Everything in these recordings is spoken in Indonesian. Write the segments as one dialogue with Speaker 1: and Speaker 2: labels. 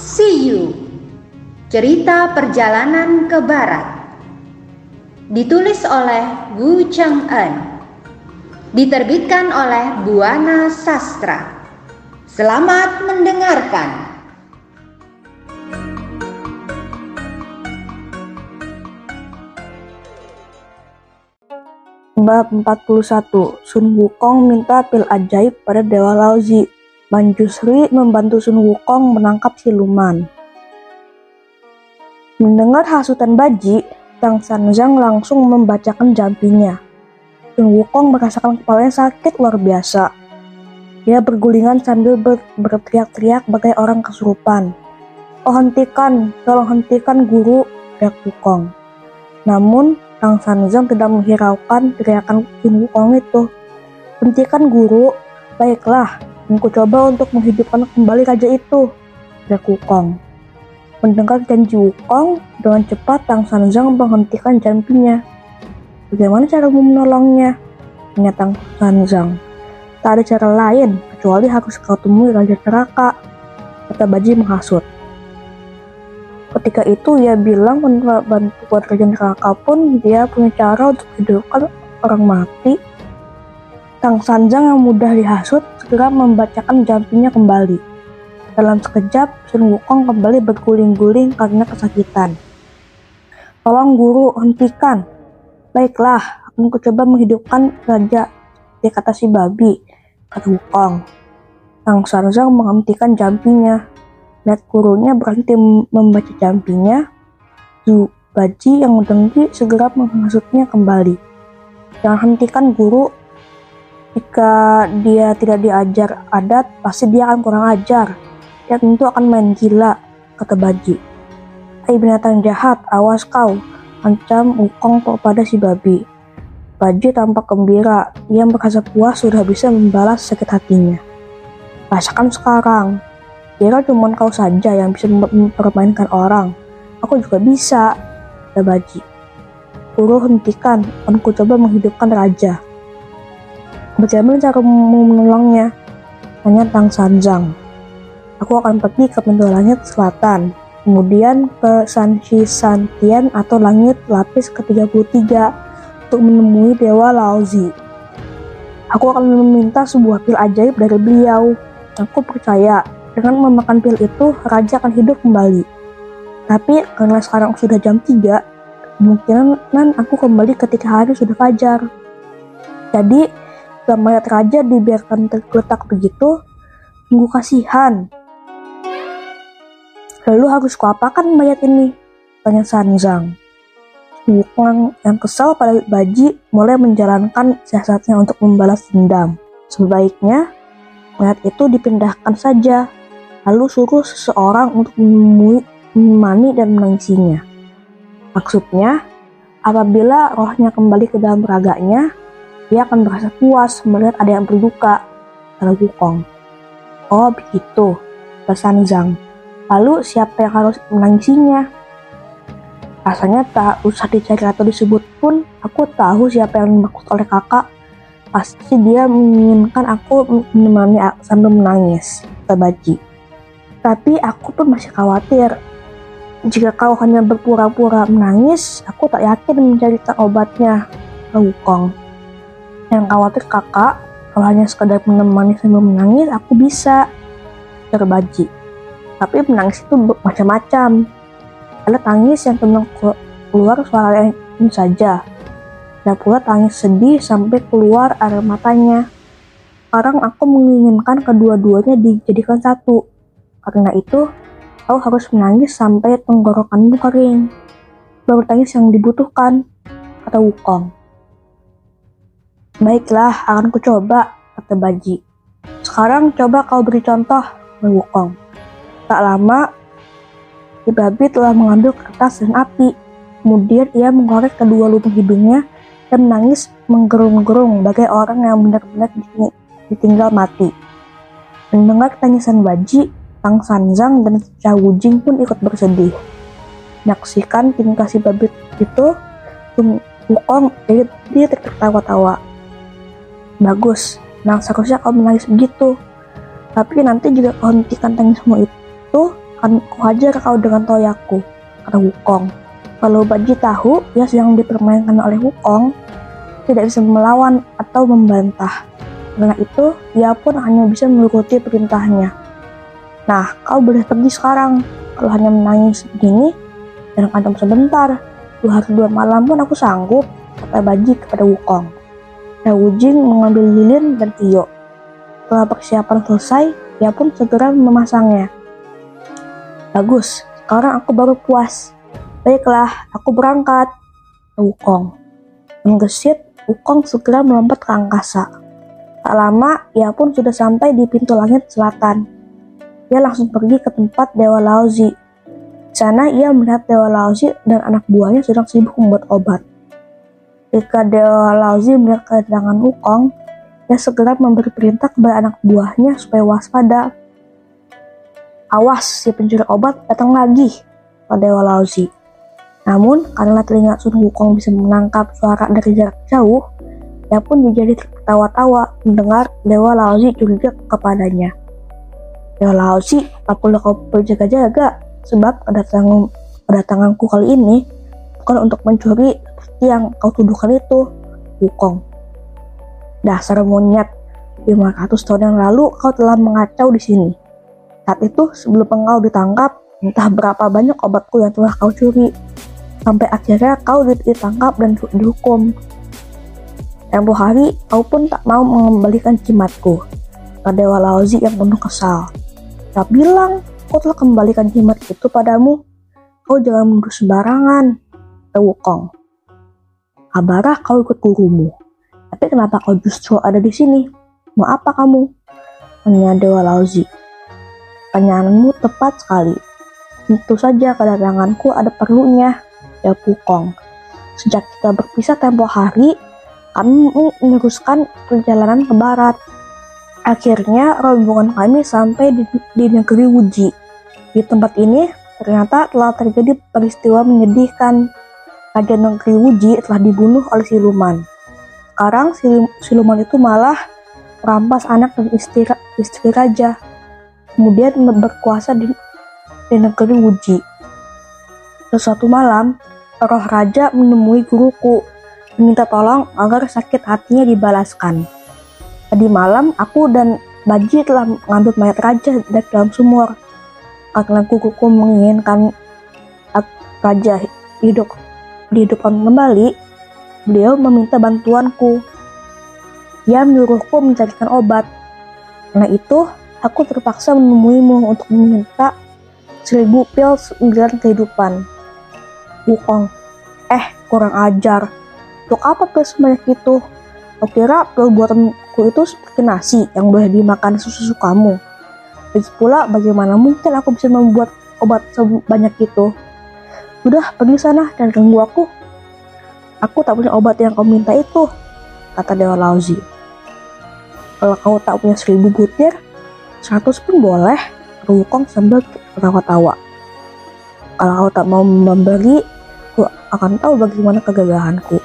Speaker 1: See You. Cerita Perjalanan ke Barat. Ditulis oleh Wu Cheng En Diterbitkan oleh Buana Sastra. Selamat mendengarkan.
Speaker 2: Bab 41 Sun Wukong minta pil ajaib pada Dewa Laozi Manjusri membantu Sun Wukong menangkap siluman. Mendengar hasutan Baji, Tang Sanzang langsung membacakan jampinya. Sun Wukong merasakan kepalanya sakit luar biasa. Dia bergulingan sambil ber berteriak-teriak bagai orang kesurupan. Oh hentikan, tolong hentikan guru, teriak Wukong. Namun, Tang Sanzang tidak menghiraukan teriakan Sun Wukong itu. Hentikan guru, baiklah, Aku coba untuk menghidupkan kembali raja itu, kata Wukong. Mendengar janji Wukong, dengan cepat Tang Sanzang menghentikan jampinya. Bagaimana cara menolongnya? Tanya Tang Sanzang. Tak ada cara lain, kecuali harus kau temui Raja Neraka, kata Baji menghasut. Ketika itu ia bilang bantuan Raja Neraka pun dia punya cara untuk hidupkan orang mati Tang Sanjang yang mudah dihasut segera membacakan jampinya kembali. Dalam sekejap, Sun Wukong kembali berguling-guling karena kesakitan. Tolong guru, hentikan. Baiklah, aku coba menghidupkan raja, dia kata si babi, kata Wukong. Tang Sanjang menghentikan jampinya. Lihat gurunya berhenti membaca jampinya, Zu Baji yang dengki segera menghasutnya kembali. Jangan hentikan guru, jika dia tidak diajar adat, pasti dia akan kurang ajar. Dia tentu akan main gila, kata Baji. Hai binatang jahat, awas kau, ancam Wukong kepada si babi. Baji tampak gembira, ia merasa puas sudah bisa membalas sakit hatinya. Rasakan sekarang, kira cuma kau saja yang bisa mempermainkan orang. Aku juga bisa, kata Baji. Guru hentikan, aku coba menghidupkan raja. Bagaimana cara menolongnya? Tanya Tang Sanzang. Aku akan pergi ke pintu langit selatan, kemudian ke Sanchi Santian atau langit lapis ke-33 untuk menemui Dewa Laozi. Aku akan meminta sebuah pil ajaib dari beliau. Aku percaya dengan memakan pil itu, Raja akan hidup kembali. Tapi karena sekarang sudah jam 3, kemungkinan aku kembali ketika hari sudah fajar. Jadi, jika mayat raja dibiarkan tergeletak begitu, sungguh kasihan. Lalu harus kuapakan mayat ini? Tanya Sanzang. Wukong yang kesal pada Baji mulai menjalankan siasatnya untuk membalas dendam. Sebaiknya, mayat itu dipindahkan saja, lalu suruh seseorang untuk menemui, menemani dan menangisinya. Maksudnya, apabila rohnya kembali ke dalam raganya, dia akan merasa puas melihat ada yang berduka, kata Wukong. Oh begitu, pesan Zhang. Lalu siapa yang harus menangisinya? Rasanya tak usah dicari atau disebut pun, aku tahu siapa yang dimaksud oleh kakak. Pasti dia menginginkan aku menemani sambil menangis, kata Baji. Tapi aku pun masih khawatir. Jika kau hanya berpura-pura menangis, aku tak yakin mencarikan obatnya, Wukong. Yang khawatir kakak, kalau hanya sekedar menemani sambil menangis, aku bisa. Terbaji. Tapi menangis itu macam-macam. Ada tangis yang tenang keluar suara yang saja. Ada pula tangis sedih sampai keluar air matanya. Sekarang aku menginginkan kedua-duanya dijadikan satu. Karena itu, kau harus menangis sampai tenggorokanmu kering. Baru tangis yang dibutuhkan, kata Wukong. Baiklah, akan kucoba, kata Baji. Sekarang coba kau beri contoh, Wukong. Tak lama, si babi telah mengambil kertas dan api. Kemudian ia mengorek kedua lubang hidungnya dan menangis menggerung-gerung bagai orang yang benar-benar ditinggal mati. Mendengar tangisan Baji, Tang Sanzang dan Xiao Wujing pun ikut bersedih. Menyaksikan tingkah si babi itu, Wukong dia tertawa-tawa. Bagus, nah seharusnya kau menangis begitu. Tapi nanti juga kau hentikan tangismu itu, Akan kuhajar kau dengan toyaku, kata Wukong. Kalau Baji tahu ia sedang dipermainkan oleh Wukong, tidak bisa melawan atau membantah. Karena itu, ia pun hanya bisa menuruti perintahnya. Nah, kau boleh pergi sekarang. Kalau hanya menangis begini, dan kadang sebentar. Dua hari dua malam pun aku sanggup, kata Baji kepada Wukong. Dan Wujing mengambil lilin dan Tio. Setelah persiapan selesai, ia pun segera memasangnya. Bagus, sekarang aku baru puas. Baiklah, aku berangkat. Wukong. Menggesit, Wukong segera melompat ke angkasa. Tak lama, ia pun sudah sampai di pintu langit selatan. Ia langsung pergi ke tempat Dewa Laozi di sana ia melihat Dewa Laozi dan anak buahnya sedang sibuk membuat obat. Ketika Laozi melihat kedatangan Wukong, ia segera memberi perintah kepada anak buahnya supaya waspada. Awas, si pencuri obat datang lagi, kata Dewa Laozi. Namun, karena telinga Sun Wukong bisa menangkap suara dari jarak jauh, ia pun menjadi tertawa-tawa mendengar Dewa Laozi curiga kepadanya. Dewa Laozi, tak perlu kau berjaga-jaga, Sebab kedatangan, kedatanganku kali ini bukan untuk mencuri yang kau tuduhkan itu, Wukong. Dasar monyet, 500 tahun yang lalu kau telah mengacau di sini. Saat itu sebelum engkau ditangkap, entah berapa banyak obatku yang telah kau curi. Sampai akhirnya kau ditangkap dan dihukum. Tempo hari, kau pun tak mau mengembalikan jimatku. Dewa Laozi yang penuh kesal. Tak bilang Aku telah kembalikan jimat itu padamu. Kau jangan mundur sembarangan. Wukong. Kabarah kau ikut gurumu. Tapi kenapa kau justru ada di sini? Mau apa kamu? Tanya Dewa Laozi. Pertanyaanmu tepat sekali. Tentu saja kedatanganku ada perlunya, ya Wukong. Sejak kita berpisah tempo hari, kami meneruskan perjalanan ke barat. Akhirnya rombongan kami sampai di, di negeri Wuji. Di tempat ini ternyata telah terjadi peristiwa menyedihkan. Raja negeri Wuji telah dibunuh oleh siluman. Sekarang siluman itu malah merampas anak dan istri, istri raja. Kemudian berkuasa di, di negeri Wuji. Suatu malam, roh raja menemui guruku meminta tolong agar sakit hatinya dibalaskan. Tadi malam aku dan Baji telah mengambil mayat raja dari dalam sumur karena kukuku menginginkan raja hidup dihidupkan kembali, beliau meminta bantuanku. Dia menyuruhku mencarikan obat. Karena itu, aku terpaksa menemuimu untuk meminta seribu pil sembilan kehidupan. Wukong, eh kurang ajar. Untuk apa pil sebanyak itu? Kau kira pil buatanku itu seperti nasi yang boleh dimakan susu kamu? Lagi pula, bagaimana mungkin aku bisa membuat obat sebanyak itu? Udah, pergi sana dan ganggu aku. Aku tak punya obat yang kau minta itu, kata Dewa Lauzi. Kalau kau tak punya seribu butir, seratus pun boleh, Wukong sambil ketawa-tawa. Kalau kau tak mau memberi, aku akan tahu bagaimana kegagahanku.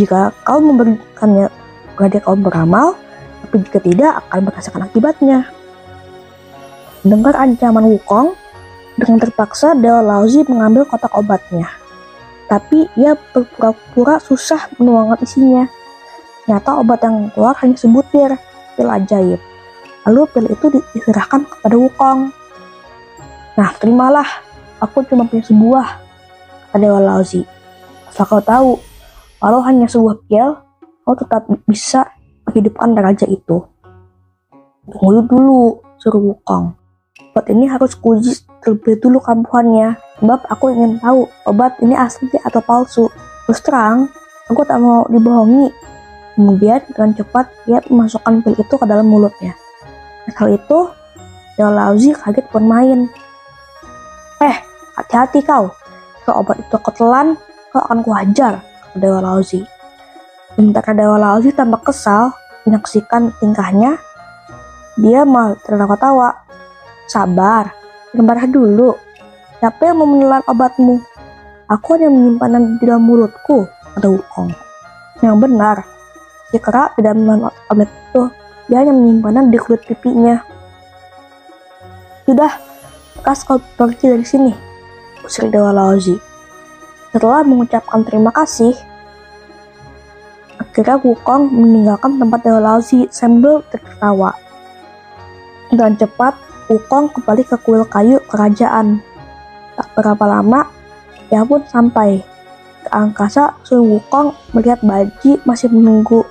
Speaker 2: Jika kau memberikannya kepada kau beramal, tapi jika tidak akan merasakan akibatnya. Dengar ancaman Wukong, dengan terpaksa Dewa Laozi mengambil kotak obatnya. Tapi ia berpura-pura susah menuangkan isinya. Ternyata obat yang keluar hanya sebutir, pil ajaib. Lalu pil itu diserahkan kepada Wukong. Nah, terimalah, aku cuma punya sebuah, kata Dewa Laozi. Asal kau tahu, walau hanya sebuah pil, kau tetap bisa menghidupkan raja itu. Tunggu dulu, suruh Wukong. Obat ini harus kuji terlebih dulu kampuannya, sebab aku ingin tahu obat ini asli atau palsu. Terus terang, aku tak mau dibohongi. Kemudian dengan cepat dia memasukkan pil itu ke dalam mulutnya. Hal itu, Dewa Lauzi kaget pun main. Eh, hati-hati kau. Jika obat itu ketelan, kau akan kuhajar, kata Dewa Lauzi. Sementara Dewa Lauzi tampak kesal menyaksikan tingkahnya, dia malah tertawa-tawa Sabar, marah dulu. Siapa yang mau menelan obatmu? Aku hanya menyimpan di dalam mulutku, kata Wukong. Yang benar, si kera tidak menelan obat itu. Dia hanya menyimpan di kulit pipinya. Sudah, Lekas kau pergi dari sini, usir Dewa Laozi. Setelah mengucapkan terima kasih, akhirnya Wukong meninggalkan tempat Dewa Laozi sambil tertawa. Dengan cepat, Wukong kembali ke kuil kayu kerajaan. Tak berapa lama, ia pun sampai. Ke angkasa, Sun Wukong melihat Baji masih menunggu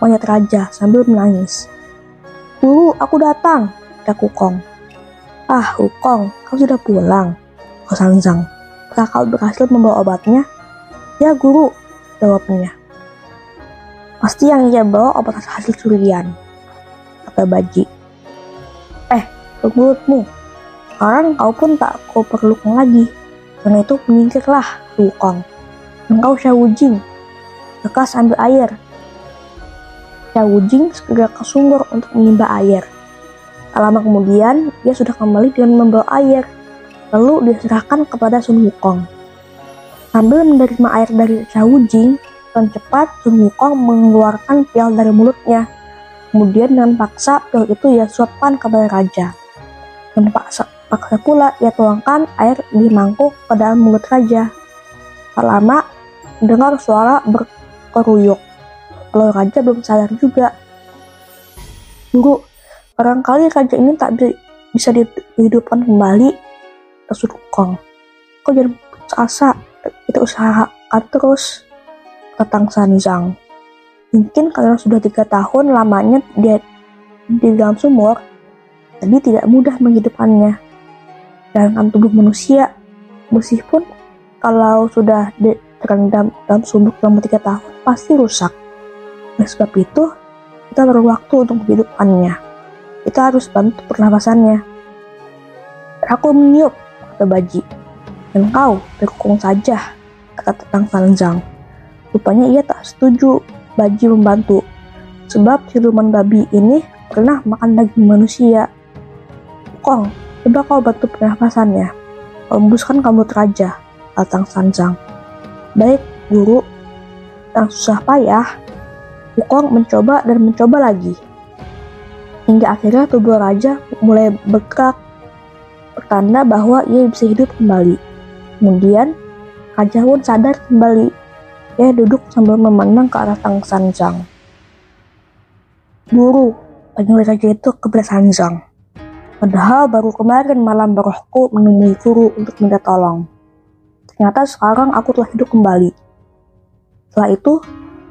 Speaker 2: monyet raja sambil menangis. Guru, aku datang, kata Wukong. Ah, Wukong, kau sudah pulang, kau Sanzang. Kau berhasil membawa obatnya? Ya, guru, jawabnya. Pasti yang ia bawa obat hasil curian, kata Baji. Eh, mulutmu. Sekarang kau pun tak kau perlukan lagi. Karena itu menyingkirlah, Wukong. Engkau Shawujing. Lekas ambil air. Shawujing segera ke sumur untuk menimba air. Tak lama kemudian, dia sudah kembali dengan membawa air lalu diserahkan kepada Sun Wukong. Sambil menerima air dari Xiao Jing, dengan cepat Sun Wukong mengeluarkan pial dari mulutnya. Kemudian dengan paksa pial itu ia suapkan kepada raja. Dan paksa, paksa pula ia tuangkan air di mangkuk ke dalam mulut raja. Tak lama, dengar suara berkeruyuk. Kalau raja belum sadar juga. Guru, barangkali raja ini tak bisa dihidupkan kembali Kong. Kau jangan asa, kita usahakan terus, Tang Sanzang. Mungkin karena sudah tiga tahun lamanya dia di dalam sumur, jadi tidak mudah menghidupkannya. Sedangkan tubuh manusia, meskipun kalau sudah terendam dalam sumur selama tiga tahun, pasti rusak. Oleh sebab itu, kita perlu waktu untuk menghidupkannya. Kita harus bantu pernapasannya. Aku meniup kata Baji. Dan kau berkukung saja, kata Tetang Sanzang. Rupanya ia tak setuju Baji membantu, sebab siluman babi ini pernah makan daging manusia. Kong, coba kau bantu pernafasannya. Hembuskan kamu teraja, Tatang Sanzang. Baik, guru. Yang susah payah, Wukong mencoba dan mencoba lagi. Hingga akhirnya tubuh raja mulai bergerak pertanda bahwa ia bisa hidup kembali. Kemudian, Raja pun sadar kembali. Ia duduk sambil memandang ke arah Tang Sanzang. Guru, panggil raja itu kepada Sanzang. Padahal baru kemarin malam berohku menemui guru untuk minta tolong. Ternyata sekarang aku telah hidup kembali. Setelah itu,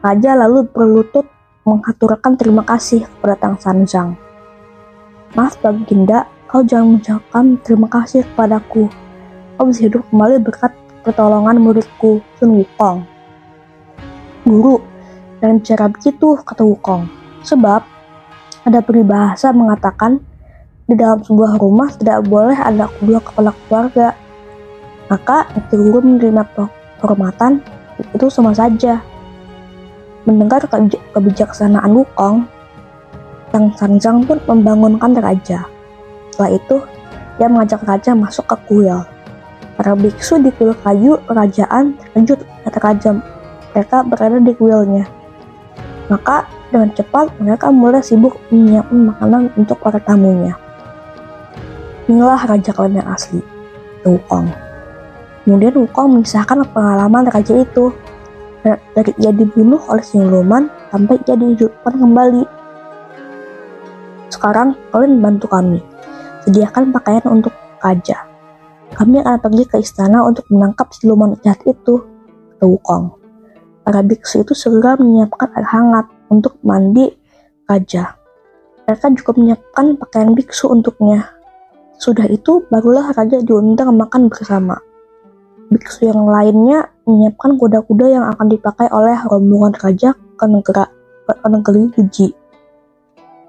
Speaker 2: Raja lalu berlutut menghaturkan terima kasih kepada Tang Sanzang. Maaf Baginda, Kau jangan mengucapkan terima kasih kepadaku. Kau bisa hidup kembali berkat pertolongan muridku, Sun Wukong. Guru, dan cara begitu, kata Wukong. Sebab, ada peribahasa mengatakan, di dalam sebuah rumah tidak boleh ada kedua kepala keluarga. Maka, guru menerima kehormatan, itu sama saja. Mendengar kebijaksanaan Wukong, Tang Sanzang pun membangunkan raja. Setelah itu, dia mengajak raja masuk ke kuil. Para biksu di kuil kayu kerajaan terkejut kata raja mereka berada di kuilnya. Maka dengan cepat mereka mulai sibuk menyiapkan makanan untuk para tamunya. Inilah raja kalian yang asli, Wukong. Kemudian Wukong mengisahkan pengalaman raja itu dari ia dibunuh oleh siluman sampai ia dihidupkan kembali. Sekarang kalian bantu kami, Sediakan pakaian untuk raja. Kami akan pergi ke istana untuk menangkap siluman jahat itu, kata Wukong. Para biksu itu segera menyiapkan air hangat untuk mandi raja. Mereka juga menyiapkan pakaian biksu untuknya. Sudah itu, barulah raja diundang makan bersama. Biksu yang lainnya menyiapkan kuda-kuda yang akan dipakai oleh rombongan raja ke negara ke negeri Fuji.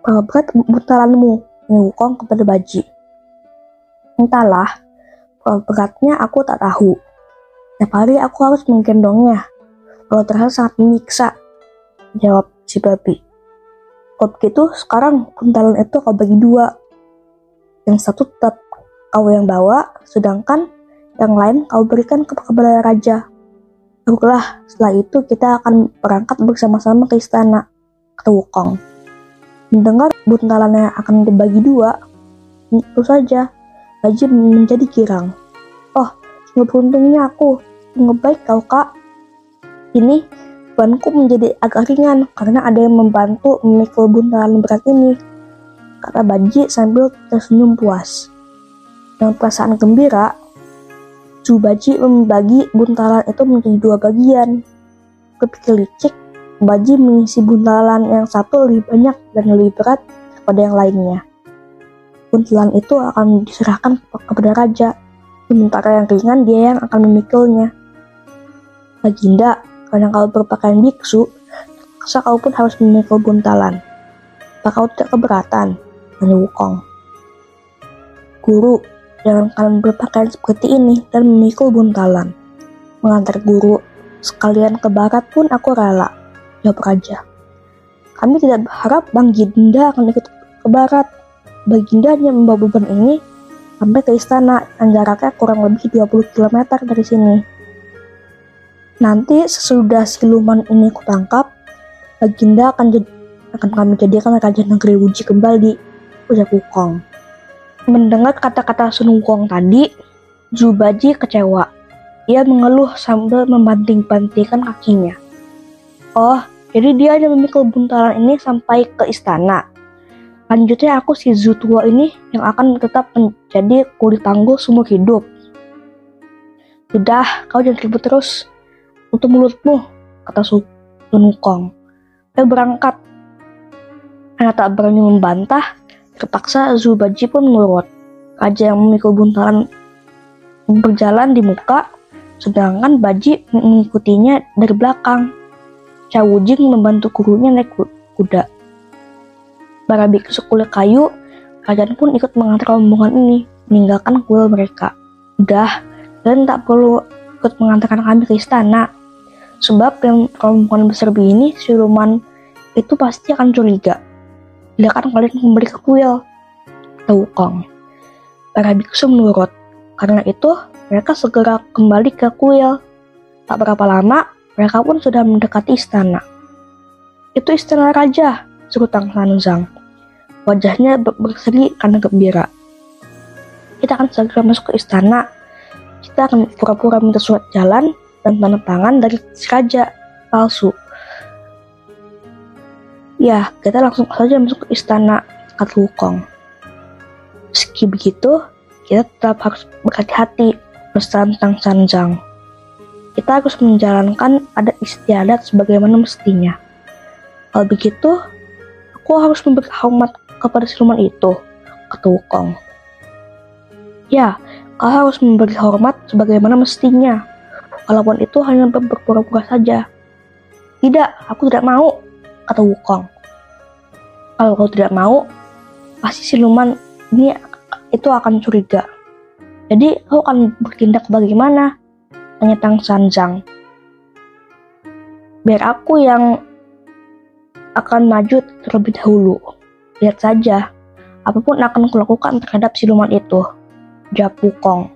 Speaker 2: Berat putaranmu, Wukong kepada Baji. Entahlah, beratnya aku tak tahu. Setiap hari aku harus menggendongnya. Kalau terasa sangat menyiksa, jawab si babi. Kalau begitu, sekarang kuntalan itu kau bagi dua. Yang satu tetap kau yang bawa, sedangkan yang lain kau berikan kepada raja. Baiklah, setelah itu kita akan berangkat bersama-sama ke istana, kata Wukong. Mendengar buntalannya akan dibagi dua, tentu saja Baji menjadi girang. Oh, beruntungnya aku. Ngebaik kau kak. Ini bebanku menjadi agak ringan karena ada yang membantu memikul buntalan berat ini. Kata Baji sambil tersenyum puas. Dengan perasaan gembira, Baji membagi buntalan itu menjadi dua bagian. Kepikir licik, Baji mengisi buntalan yang satu lebih banyak dan lebih berat daripada yang lainnya. Buntalan itu akan diserahkan kepada raja, sementara yang ringan dia yang akan memikulnya. Baginda, karena kau berpakaian biksu, terpaksa kau pun harus memikul buntalan. Apa kau tidak keberatan? Tanya Wukong. Guru, jangan kalian berpakaian seperti ini dan memikul buntalan. Mengantar guru sekalian ke barat pun aku rela. Jawab raja. Kami tidak berharap Bang Ginda akan ikut ke barat. Baginda hanya membawa beban ini sampai ke istana yang jaraknya kurang lebih 20 km dari sini. Nanti sesudah siluman ini kutangkap, Baginda akan akan kami jadikan Raja Negeri Wuji kembali, ujar Wukong. Mendengar kata-kata Sun Wukong tadi, Zubaji kecewa. Ia mengeluh sambil membanting-bantingkan kakinya. Oh, jadi dia hanya memikul buntalan ini sampai ke istana. Lanjutnya aku si Zutua ini yang akan tetap menjadi kulit tangguh seumur hidup. Sudah, kau jangan ribut terus. Tutup mulutmu, kata Sun Wukong. Ayo berangkat. Karena tak berani membantah, terpaksa Zubaji pun menurut. Raja yang memikul buntalan berjalan di muka, sedangkan Baji mengikutinya dari belakang. Cawujing membantu gurunya naik kuda. Para biksu kulit kayu, kalian pun ikut mengantar rombongan ini, meninggalkan kuil mereka. Udah, kalian tak perlu ikut mengantarkan kami ke istana. Sebab yang rombongan besar begini, siluman itu pasti akan curiga. Bila kan kalian kembali ke kuil. Tahu Kong. Para biksu menurut. Karena itu, mereka segera kembali ke kuil. Tak berapa lama, mereka pun sudah mendekati istana. Itu istana raja, seru Tang Sanzang. Wajahnya berseri karena gembira. Kita akan segera masuk ke istana. Kita akan pura-pura minta surat jalan dan tanda tangan dari si raja palsu. Ya, kita langsung saja masuk ke istana kata Wukong. Meski begitu, kita tetap harus berhati-hati bersama Tang Sanjang. Kita harus menjalankan adat istiadat sebagaimana mestinya. Kalau begitu, aku harus memberi hormat kepada siluman itu, kata Wukong. Ya, kau harus memberi hormat sebagaimana mestinya, walaupun itu hanya berpura-pura saja. Tidak, aku tidak mau, kata Wukong. Kalau kau tidak mau, pasti siluman ini itu akan curiga. Jadi kau akan bertindak bagaimana? Tanya Tang Sanjang. Biar aku yang akan maju terlebih dahulu. Lihat saja, apa pun akan kulakukan terhadap siluman itu. Jawab Wukong.